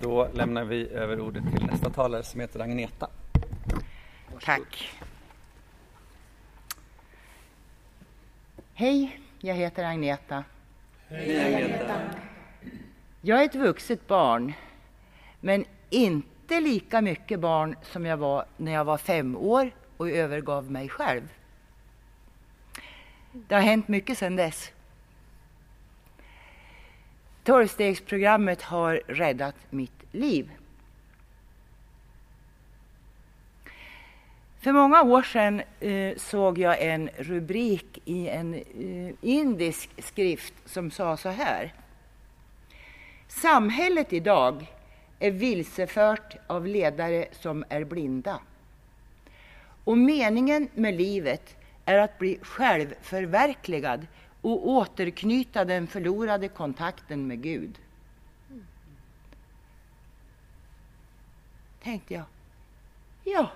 Då lämnar vi över ordet till nästa talare som heter Agneta. Tack. Hej, jag heter Agneta. Hej Agneta. Jag är ett vuxet barn, men inte lika mycket barn som jag var när jag var fem år och övergav mig själv. Det har hänt mycket sedan dess. Tolvstegsprogrammet har räddat mitt liv. För många år sedan eh, såg jag en rubrik i en eh, indisk skrift som sa så här. Samhället idag är vilsefört av ledare som är blinda. Och meningen med livet är att bli självförverkligad och återknyta den förlorade kontakten med Gud. Tänkte jag. Ja.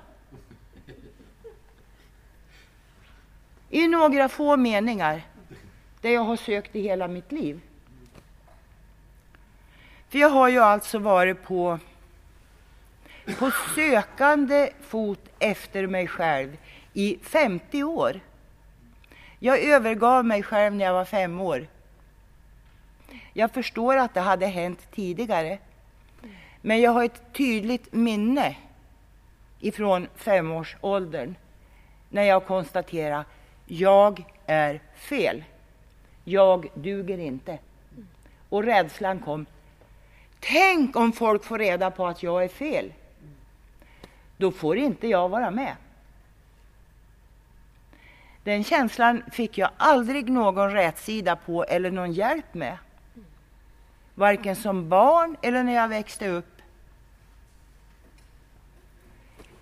I några få meningar, det jag har sökt i hela mitt liv. För jag har ju alltså varit på, på sökande fot efter mig själv i 50 år. Jag övergav mig själv när jag var fem år. Jag förstår att det hade hänt tidigare. Men jag har ett tydligt minne ifrån femårsåldern när jag konstaterade jag är fel. Jag duger inte. Och rädslan kom. Tänk om folk får reda på att jag är fel. Då får inte jag vara med. Den känslan fick jag aldrig någon rätsida på eller någon hjälp med. Varken som barn eller när jag växte upp.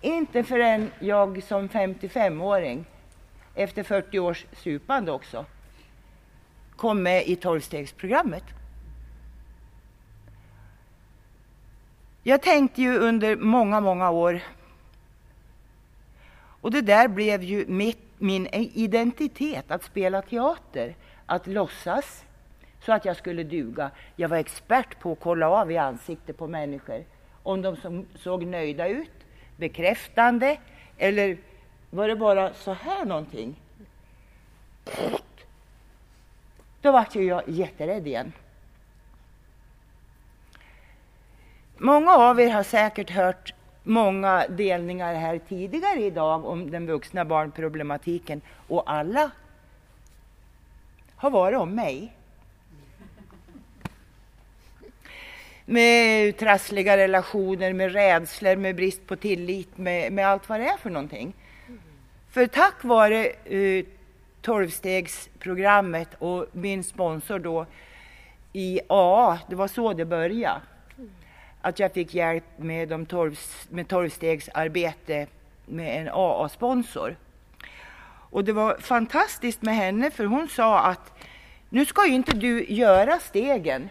Inte förrän jag som 55-åring, efter 40 års supande också, kom med i tolvstegsprogrammet. Jag tänkte ju under många, många år och det där blev ju mitt min identitet att spela teater, att låtsas så att jag skulle duga. Jag var expert på att kolla av i ansiktet på människor om de som såg nöjda ut, bekräftande eller var det bara så här någonting? Då vart jag jätterädd igen. Många av er har säkert hört många delningar här tidigare idag om den vuxna barnproblematiken och alla har varit om mig. Med trassliga relationer, med rädslor, med brist på tillit, med, med allt vad det är för någonting. För tack vare uh, tolvstegsprogrammet och min sponsor då i AA, det var så det började att jag fick hjälp med, de 12, med tolvstegsarbete med en AA-sponsor. Och det var fantastiskt med henne för hon sa att nu ska ju inte du göra stegen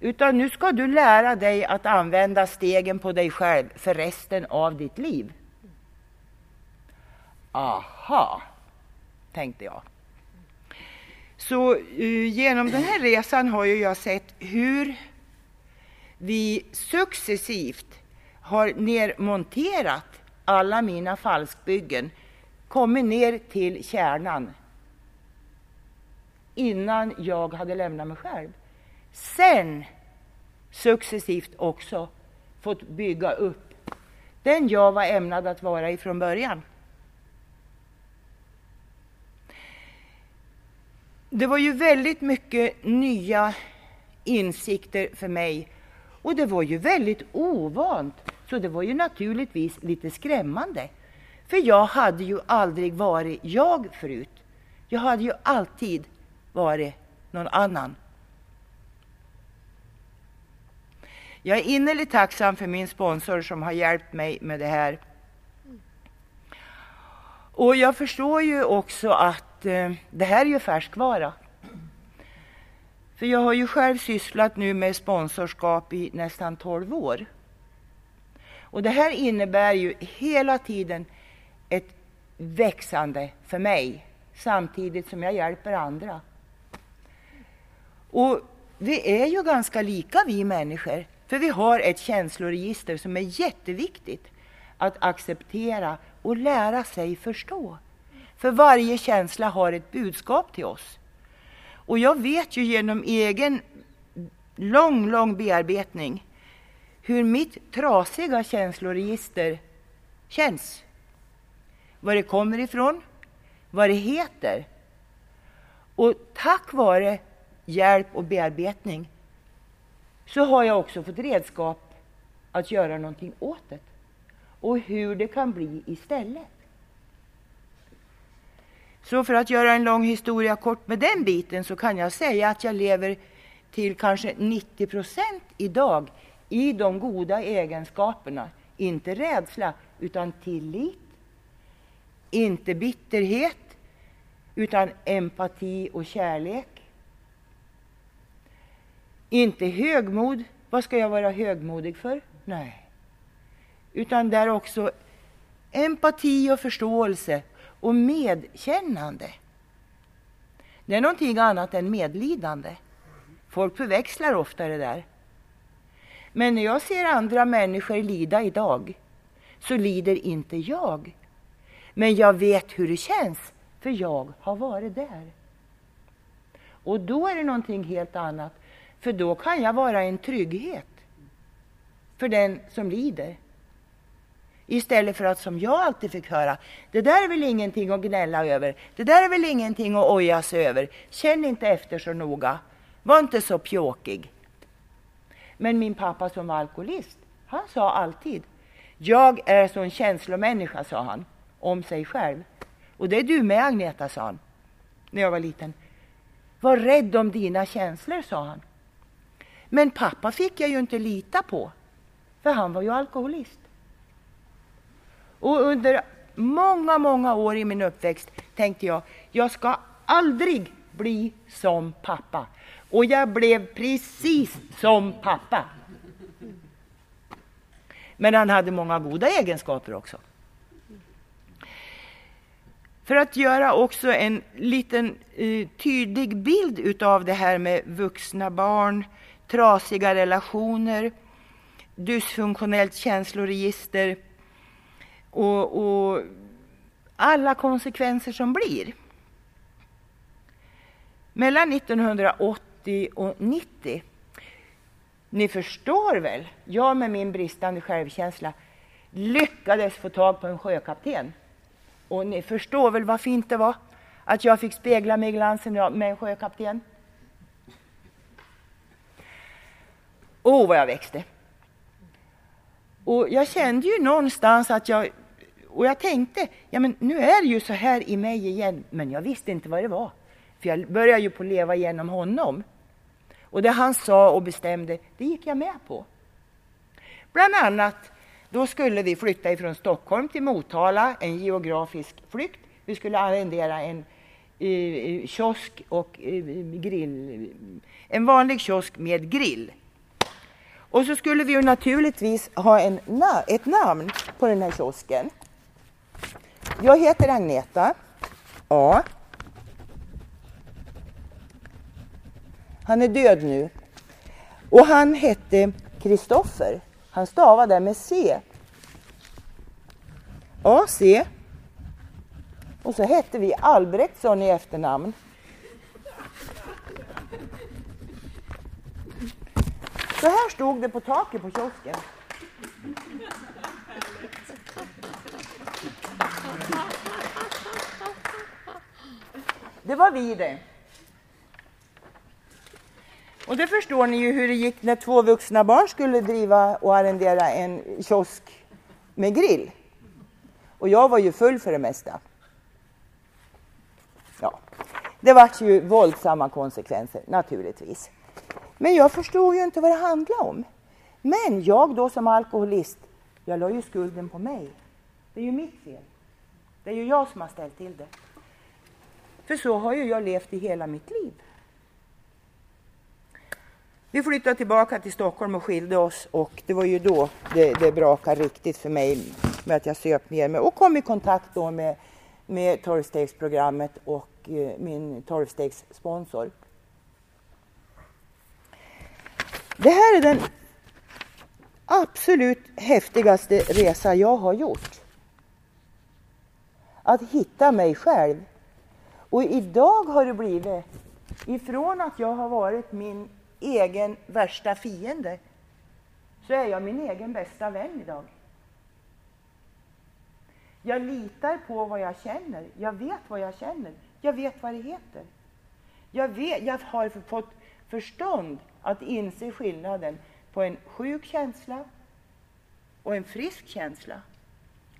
utan nu ska du lära dig att använda stegen på dig själv för resten av ditt liv. Aha, tänkte jag. Så uh, genom den här resan har ju jag sett hur vi successivt har nermonterat alla mina falskbyggen, kommit ner till kärnan innan jag hade lämnat mig själv. Sen successivt också fått bygga upp den jag var ämnad att vara ifrån början. Det var ju väldigt mycket nya insikter för mig och det var ju väldigt ovant, så det var ju naturligtvis lite skrämmande. För jag hade ju aldrig varit jag förut. Jag hade ju alltid varit någon annan. Jag är innerligt tacksam för min sponsor som har hjälpt mig med det här. Och jag förstår ju också att eh, det här är ju färskvara. För jag har ju själv sysslat nu med sponsorskap i nästan 12 år. Och det här innebär ju hela tiden ett växande för mig samtidigt som jag hjälper andra. Och vi är ju ganska lika vi människor. För vi har ett känsloregister som är jätteviktigt att acceptera och lära sig förstå. För varje känsla har ett budskap till oss. Och jag vet ju genom egen lång, lång bearbetning hur mitt trasiga känsloregister känns. Var det kommer ifrån, vad det heter. Och tack vare hjälp och bearbetning så har jag också fått redskap att göra någonting åt det och hur det kan bli istället. Så för att göra en lång historia kort med den biten så kan jag säga att jag lever till kanske 90 procent idag i de goda egenskaperna. Inte rädsla, utan tillit. Inte bitterhet, utan empati och kärlek. Inte högmod. Vad ska jag vara högmodig för? Nej. Utan där också empati och förståelse och medkännande. Det är någonting annat än medlidande. Folk förväxlar ofta det där. Men när jag ser andra människor lida idag så lider inte jag. Men jag vet hur det känns, för jag har varit där. Och då är det någonting helt annat, för då kan jag vara en trygghet för den som lider. Istället för att som jag alltid fick höra, det där är väl ingenting att gnälla över, det där är väl ingenting att oja sig över, känn inte efter så noga, var inte så pjåkig. Men min pappa som var alkoholist, han sa alltid, jag är så en känslomänniska, sa han, om sig själv. Och det är du med Agneta, sa han, när jag var liten. Var rädd om dina känslor, sa han. Men pappa fick jag ju inte lita på, för han var ju alkoholist. Och under många, många år i min uppväxt tänkte jag, jag ska aldrig bli som pappa. Och jag blev precis som pappa. Men han hade många goda egenskaper också. För att göra också en liten uh, tydlig bild utav det här med vuxna barn, trasiga relationer, dysfunktionellt känsloregister och, och alla konsekvenser som blir. Mellan 1980 och 90 ni förstår väl, jag med min bristande självkänsla lyckades få tag på en sjökapten. Och ni förstår väl vad fint det var att jag fick spegla mig i glansen med en sjökapten. Åh, oh, vad jag växte! Och jag kände ju någonstans att jag... Och jag tänkte, ja men nu är det ju så här i mig igen. Men jag visste inte vad det var. För jag började ju på leva genom honom. Och det han sa och bestämde, det gick jag med på. Bland annat, då skulle vi flytta ifrån Stockholm till Motala, en geografisk flykt. Vi skulle arrendera en eh, eh kiosk och eh, grill. Eh, en vanlig kiosk med grill. Och så skulle vi ju naturligtvis ha en, ett namn på den här kiosken. Jag heter Agneta A. Han är död nu. Och han hette Kristoffer. Han stavade med C. AC. Och så hette vi Albrektsson i efternamn. Så här stod det på taket på kiosken. Det var vi det. Och det förstår ni ju hur det gick när två vuxna barn skulle driva och arrendera en kiosk med grill. Och jag var ju full för det mesta. Ja, det vart ju våldsamma konsekvenser naturligtvis. Men jag förstod ju inte vad det handlade om. Men jag då som alkoholist, jag la ju skulden på mig. Det är ju mitt fel. Det är ju jag som har ställt till det. För så har ju jag levt i hela mitt liv. Vi flyttade tillbaka till Stockholm och skilde oss och det var ju då det, det brakade riktigt för mig med att jag söp ner mig och kom i kontakt då med, med tolvstegsprogrammet och eh, min tolvstegssponsor. Det här är den absolut häftigaste resa jag har gjort. Att hitta mig själv. Och idag har det blivit, ifrån att jag har varit min egen värsta fiende, så är jag min egen bästa vän idag. Jag litar på vad jag känner. Jag vet vad jag känner. Jag vet vad det heter. Jag, vet, jag har fått förstånd att inse skillnaden på en sjuk känsla och en frisk känsla.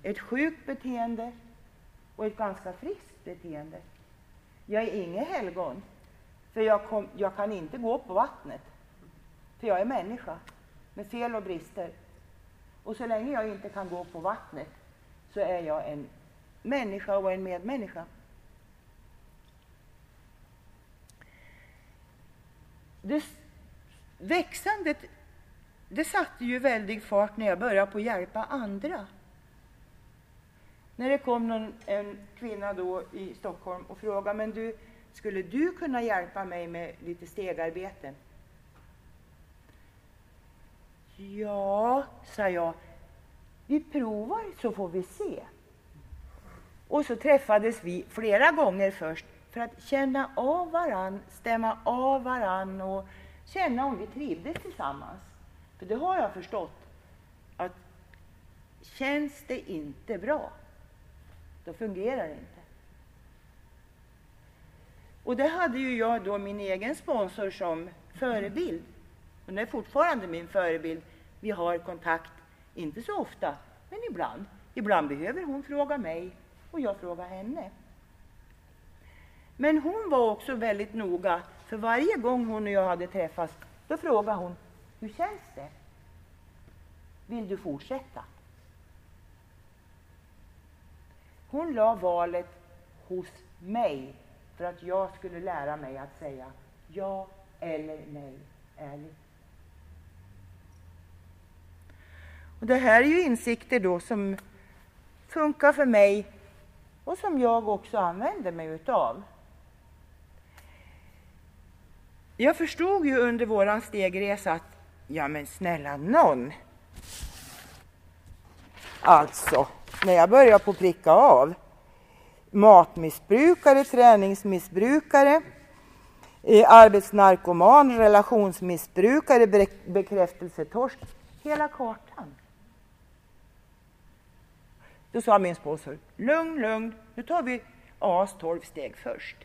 Ett sjukt beteende och ett ganska friskt beteende. Jag är inget helgon, för jag, kom, jag kan inte gå på vattnet. För jag är människa med fel och brister. Och så länge jag inte kan gå på vattnet så är jag en människa och en medmänniska. Det växandet det satte ju väldig fart när jag började på att hjälpa andra. När det kom någon, en kvinna då i Stockholm och frågade men du, skulle du kunna hjälpa mig med lite stegarbete? Ja, sa jag. Vi provar så får vi se. Och så träffades vi flera gånger först för att känna av varann, stämma av varann och känna om vi trivdes tillsammans. För det har jag förstått att känns det inte bra, då fungerar det inte. Och det hade ju jag då min egen sponsor som förebild. Hon är fortfarande min förebild. Vi har kontakt, inte så ofta, men ibland. Ibland behöver hon fråga mig och jag frågar henne. Men hon var också väldigt noga, för varje gång hon och jag hade träffats, då frågade hon hur känns det? Vill du fortsätta? Hon la valet hos mig för att jag skulle lära mig att säga ja eller nej ärligt. Och det här är ju insikter då som funkar för mig och som jag också använder mig utav. Jag förstod ju under våran stegresa att, ja men snälla någon. Alltså, när jag började på pricka av. Matmissbrukare, träningsmissbrukare, eh, arbetsnarkoman, relationsmissbrukare, bekräftelsetorsk. Hela kartan. Då sa min sponsor, lugn, lugn, nu tar vi AS 12 steg först.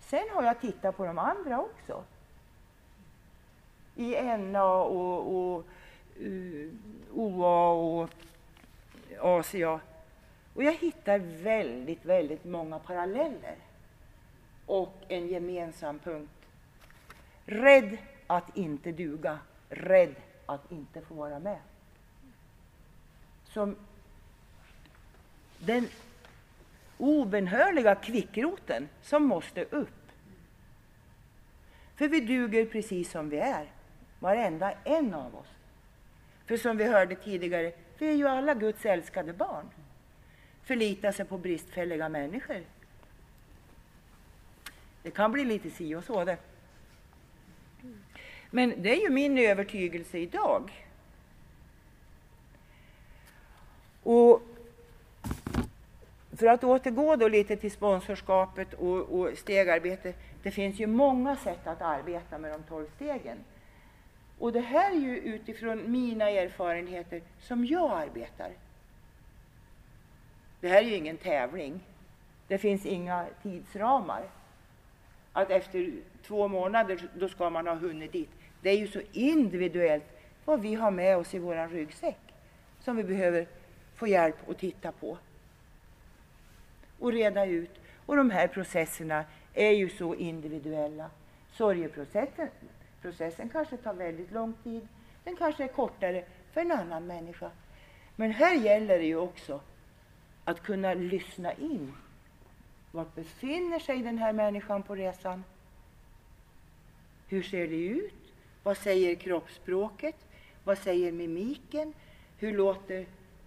Sen har jag tittat på de andra också. I NA och, och eh, och OA och Asia. Och jag hittar väldigt, väldigt många paralleller och en gemensam punkt. Rädd att inte duga, rädd att inte få vara med. Som den obenhörliga kvickroten som måste upp. För vi duger precis som vi är, varenda en av oss. För som vi hörde tidigare, vi är ju alla Guds älskade barn. Förlita sig på bristfälliga människor. Det kan bli lite si och så det. Men det är ju min övertygelse idag. Och för att återgå då lite till sponsorskapet och, och stegarbete. Det finns ju många sätt att arbeta med de tolv stegen. Och det här är ju utifrån mina erfarenheter som jag arbetar. Det här är ju ingen tävling. Det finns inga tidsramar. Att efter två månader då ska man ha hunnit dit. Det är ju så individuellt vad vi har med oss i vår ryggsäck som vi behöver få hjälp att titta på och reda ut. Och de här processerna är ju så individuella. Sorgeprocessen processen kanske tar väldigt lång tid. Den kanske är kortare för en annan människa. Men här gäller det ju också att kunna lyssna in. Var befinner sig den här människan på resan? Hur ser det ut? Vad säger kroppsspråket? Vad säger mimiken? Hur låter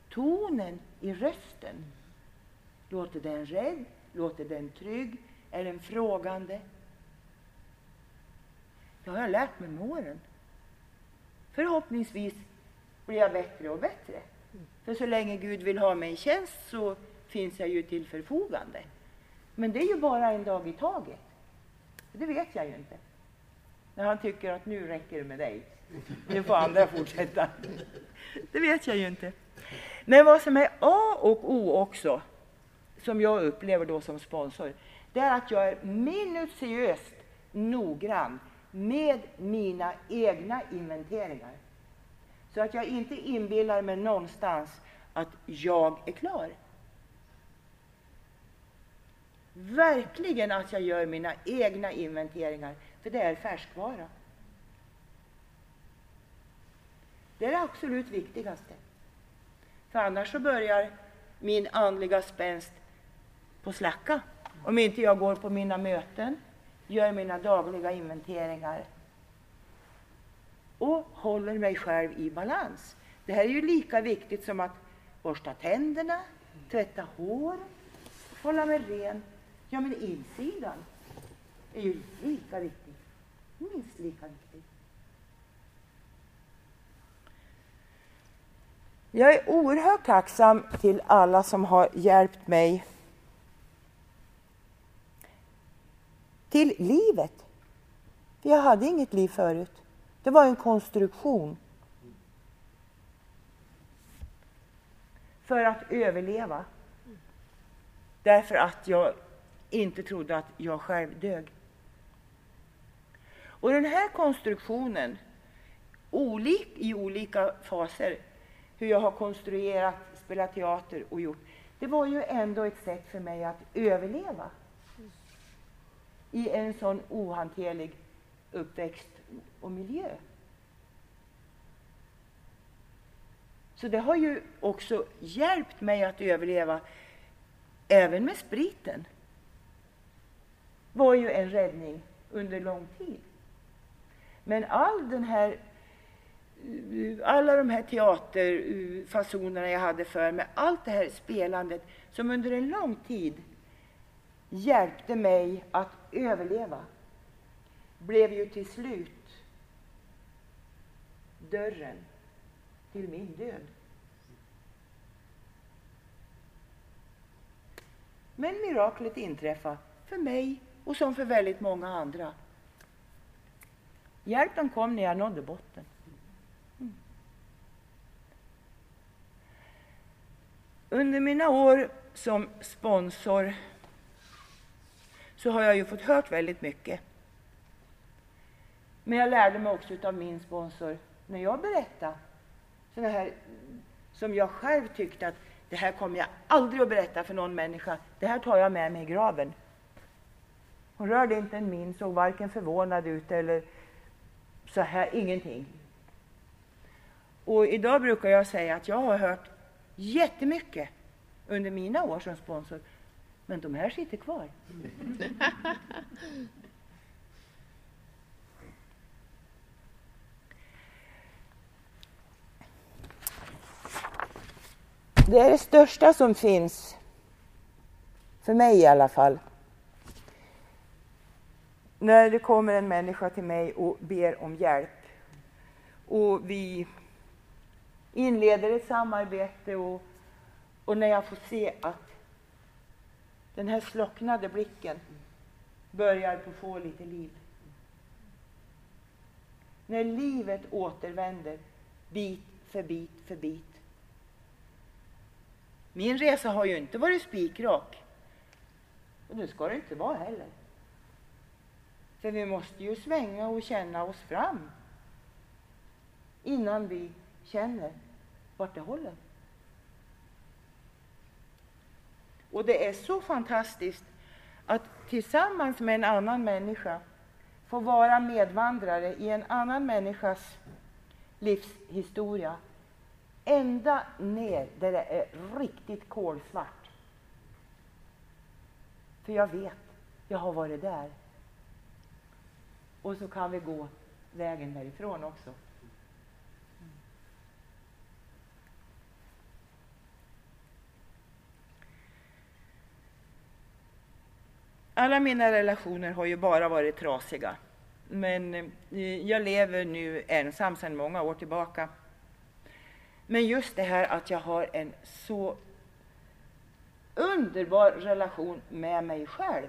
tonen i rösten? Låter den rädd? Låter den trygg? Är den frågande? Det har jag lärt mig med åren. Förhoppningsvis blir jag bättre och bättre. För så länge Gud vill ha mig i tjänst så finns jag ju till förfogande. Men det är ju bara en dag i taget. Det vet jag ju inte. När han tycker att nu räcker det med dig. Nu får andra fortsätta. Det vet jag ju inte. Men vad som är A och O också, som jag upplever då som sponsor, det är att jag är minutiöst noggrann med mina egna inventeringar. Så att jag inte inbillar mig någonstans att jag är klar. Verkligen att jag gör mina egna inventeringar, för det är färskvara. Det är det absolut viktigaste. För annars så börjar min andliga spänst på slacka. Om inte jag går på mina möten, gör mina dagliga inventeringar och håller mig själv i balans. Det här är ju lika viktigt som att borsta tänderna, tvätta hår, hålla mig ren. Ja, men insidan är ju lika viktig. Minst lika viktig. Jag är oerhört tacksam till alla som har hjälpt mig till livet. För jag hade inget liv förut. Det var en konstruktion. För att överleva. Därför att jag inte trodde att jag själv dög. Och den här konstruktionen, olik, i olika faser, hur jag har konstruerat, spelat teater och gjort, det var ju ändå ett sätt för mig att överleva i en sån ohanterlig uppväxt och miljö. Så det har ju också hjälpt mig att överleva, även med spriten. var ju en räddning under lång tid. Men all den här, alla de här teaterfasonerna jag hade för mig, allt det här spelandet som under en lång tid hjälpte mig att överleva, blev ju till slut dörren till min död. Men miraklet inträffade för mig och som för väldigt många andra. Hjälpen kom när jag nådde botten. Mm. Under mina år som sponsor så har jag ju fått hört väldigt mycket. Men jag lärde mig också av min sponsor när jag berättade sådana här som jag själv tyckte att det här kommer jag aldrig att berätta för någon människa. Det här tar jag med mig i graven. Hon rörde inte en min, såg varken förvånad ut eller så här, ingenting. Och idag brukar jag säga att jag har hört jättemycket under mina år som sponsor. Men de här sitter kvar. Det är det största som finns, för mig i alla fall. När det kommer en människa till mig och ber om hjälp och vi inleder ett samarbete och, och när jag får se att den här slocknade blicken börjar på få lite liv. När livet återvänder bit för bit för bit min resa har ju inte varit spikrak. Och det ska det inte vara heller. För vi måste ju svänga och känna oss fram innan vi känner vart det håller. Och det är så fantastiskt att tillsammans med en annan människa få vara medvandrare i en annan människas livshistoria ända ner där det är riktigt kolsvart. För jag vet, jag har varit där. Och så kan vi gå vägen därifrån också. Alla mina relationer har ju bara varit trasiga. Men eh, jag lever nu ensam sedan många år tillbaka. Men just det här att jag har en så underbar relation med mig själv.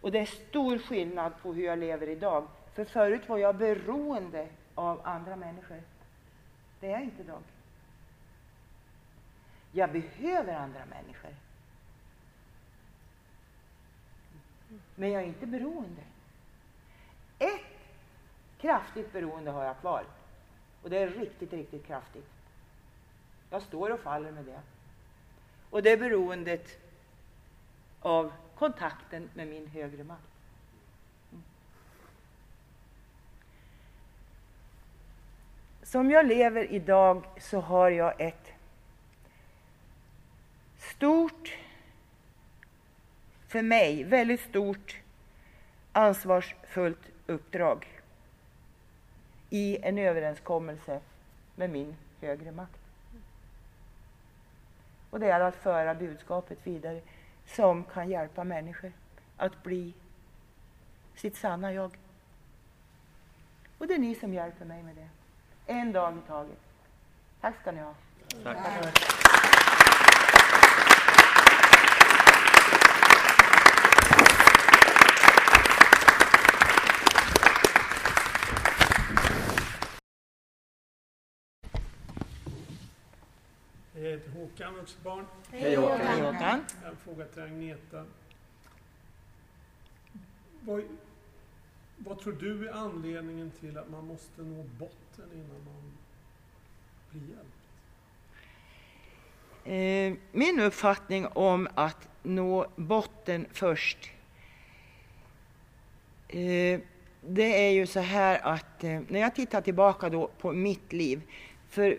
Och det är stor skillnad på hur jag lever idag. För förut var jag beroende av andra människor. Det är jag inte idag. Jag behöver andra människor. Men jag är inte beroende. Ett kraftigt beroende har jag kvar. Och det är riktigt, riktigt kraftigt. Jag står och faller med det. Och det är beroendet av kontakten med min högre makt. Mm. Som jag lever idag så har jag ett stort, för mig väldigt stort ansvarsfullt uppdrag i en överenskommelse med min högre makt. Och det är att föra budskapet vidare som kan hjälpa människor att bli sitt sanna jag. Och det är ni som hjälper mig med det. En dag i taget. Tack ska ni ha. Tack. Tack. Heter Håkan, vuxet barn. Hej Håkan. Hej Håkan. Jag har en fråga till Agneta. Vad, vad tror du är anledningen till att man måste nå botten innan man blir hjälpt? Eh, min uppfattning om att nå botten först eh, det är ju så här att eh, när jag tittar tillbaka då på mitt liv, för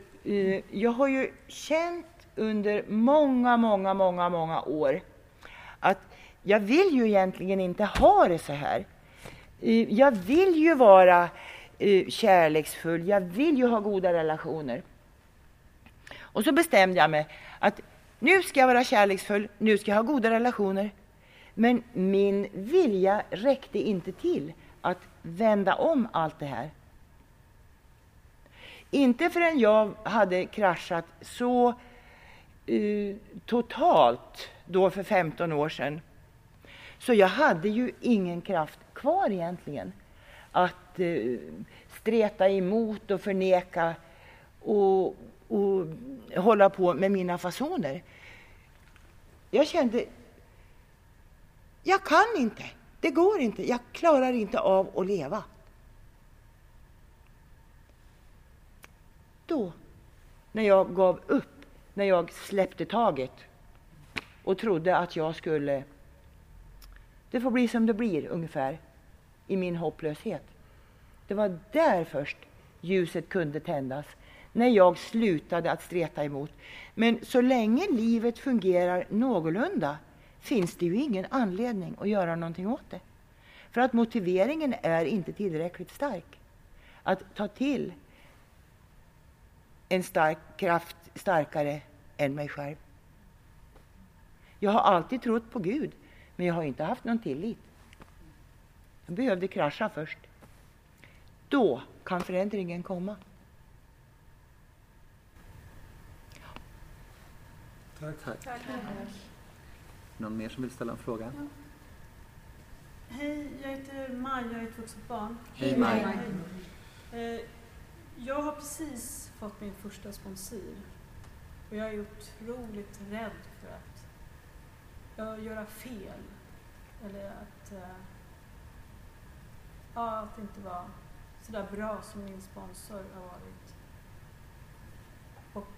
jag har ju känt under många, många, många, många år att jag vill ju egentligen inte ha det så här. Jag vill ju vara kärleksfull, jag vill ju ha goda relationer. Och så bestämde jag mig att nu ska jag vara kärleksfull, nu ska jag ha goda relationer. Men min vilja räckte inte till att vända om allt det här. Inte förrän jag hade kraschat så uh, totalt då för 15 år sedan. Så jag hade ju ingen kraft kvar egentligen att uh, streta emot och förneka och, och hålla på med mina fasoner. Jag kände, jag kan inte. Det går inte. Jag klarar inte av att leva. Då, när jag gav upp, när jag släppte taget och trodde att jag skulle... Det får bli som det blir, ungefär, i min hopplöshet. Det var där först ljuset kunde tändas, när jag slutade att streta emot. Men så länge livet fungerar någorlunda finns det ju ingen anledning att göra någonting åt det. För att motiveringen är inte tillräckligt stark. Att ta till en stark kraft starkare än mig själv. Jag har alltid trott på Gud, men jag har inte haft någon tillit. Jag behövde krascha först. Då kan förändringen komma. Tack. Tack. Någon mer som vill ställa en fråga? Hej, jag heter Maj, jag är ett vuxet barn. Hej Maj. Eh, jag har precis fått min första sponsor. Och jag är otroligt rädd för att jag göra fel. Eller att, eh, ja, att inte vara så där bra som min sponsor har varit. Och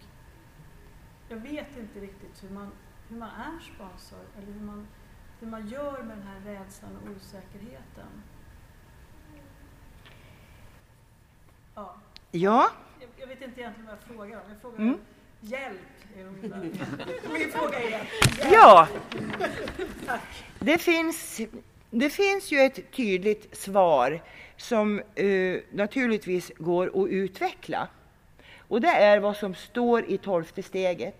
jag vet inte riktigt hur man, hur man är sponsor eller hur man, hur man gör med den här rädslan och osäkerheten. Ja, Ja, jag, jag vet inte egentligen vad jag frågar om. Jag frågar Mm. hjälp. Min fråga är hjälp. ja. Det finns, det finns ju ett tydligt svar som eh, naturligtvis går att utveckla. Och det är vad som står i tolfte steget.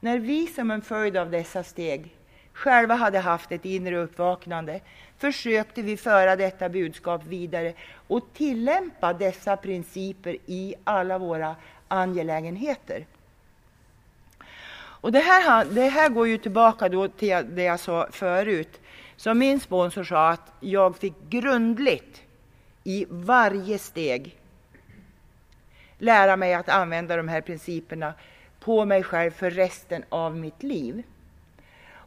När vi som en följd av dessa steg själva hade haft ett inre uppvaknande försökte vi föra detta budskap vidare och tillämpa dessa principer i alla våra angelägenheter. Och det, här, det här går ju tillbaka då till det jag sa förut. Så min sponsor sa att jag fick grundligt i varje steg lära mig att använda de här principerna på mig själv för resten av mitt liv.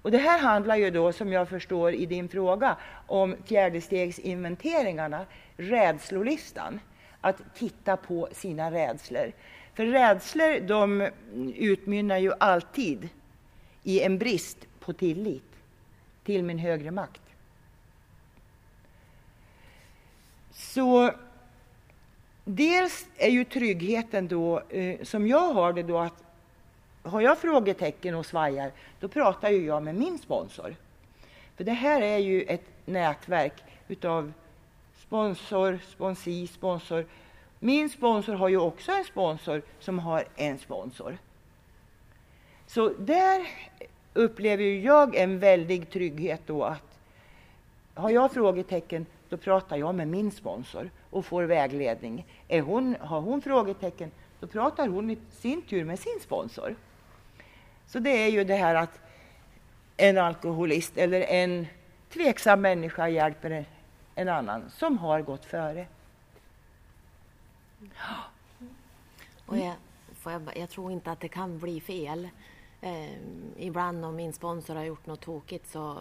Och det här handlar ju då, som jag förstår i din fråga, om fjärdestegsinventeringarna, rädslolistan. Att titta på sina rädslor. För rädslor de utmynnar ju alltid i en brist på tillit till min högre makt. Så dels är ju tryggheten då, eh, som jag har det då, att har jag frågetecken och svajar, då pratar ju jag med min sponsor. För det här är ju ett nätverk utav sponsor, sponsi, sponsor. Min sponsor har ju också en sponsor som har en sponsor. Så där upplever jag en väldig trygghet då att har jag frågetecken, då pratar jag med min sponsor och får vägledning. Är hon, har hon frågetecken, då pratar hon i sin tur med sin sponsor. Så det är ju det här att en alkoholist eller en tveksam människa hjälper en annan som har gått före. Och jag, jag, jag, tror inte att det kan bli fel. Eh, ibland om min sponsor har gjort något tokigt så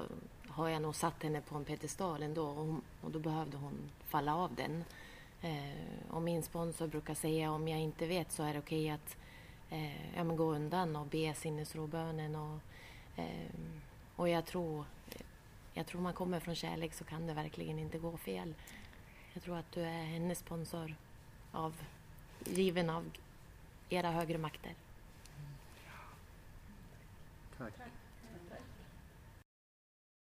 har jag nog satt henne på en piedestal ändå och, och då behövde hon falla av den. Eh, och min sponsor brukar säga om jag inte vet så är det okej att eh, ja, men gå undan och be sinnesrobönen. Och, eh, och jag tror, jag tror man kommer från kärlek så kan det verkligen inte gå fel. Jag tror att du är hennes sponsor, av, given av era högre makter. Tack.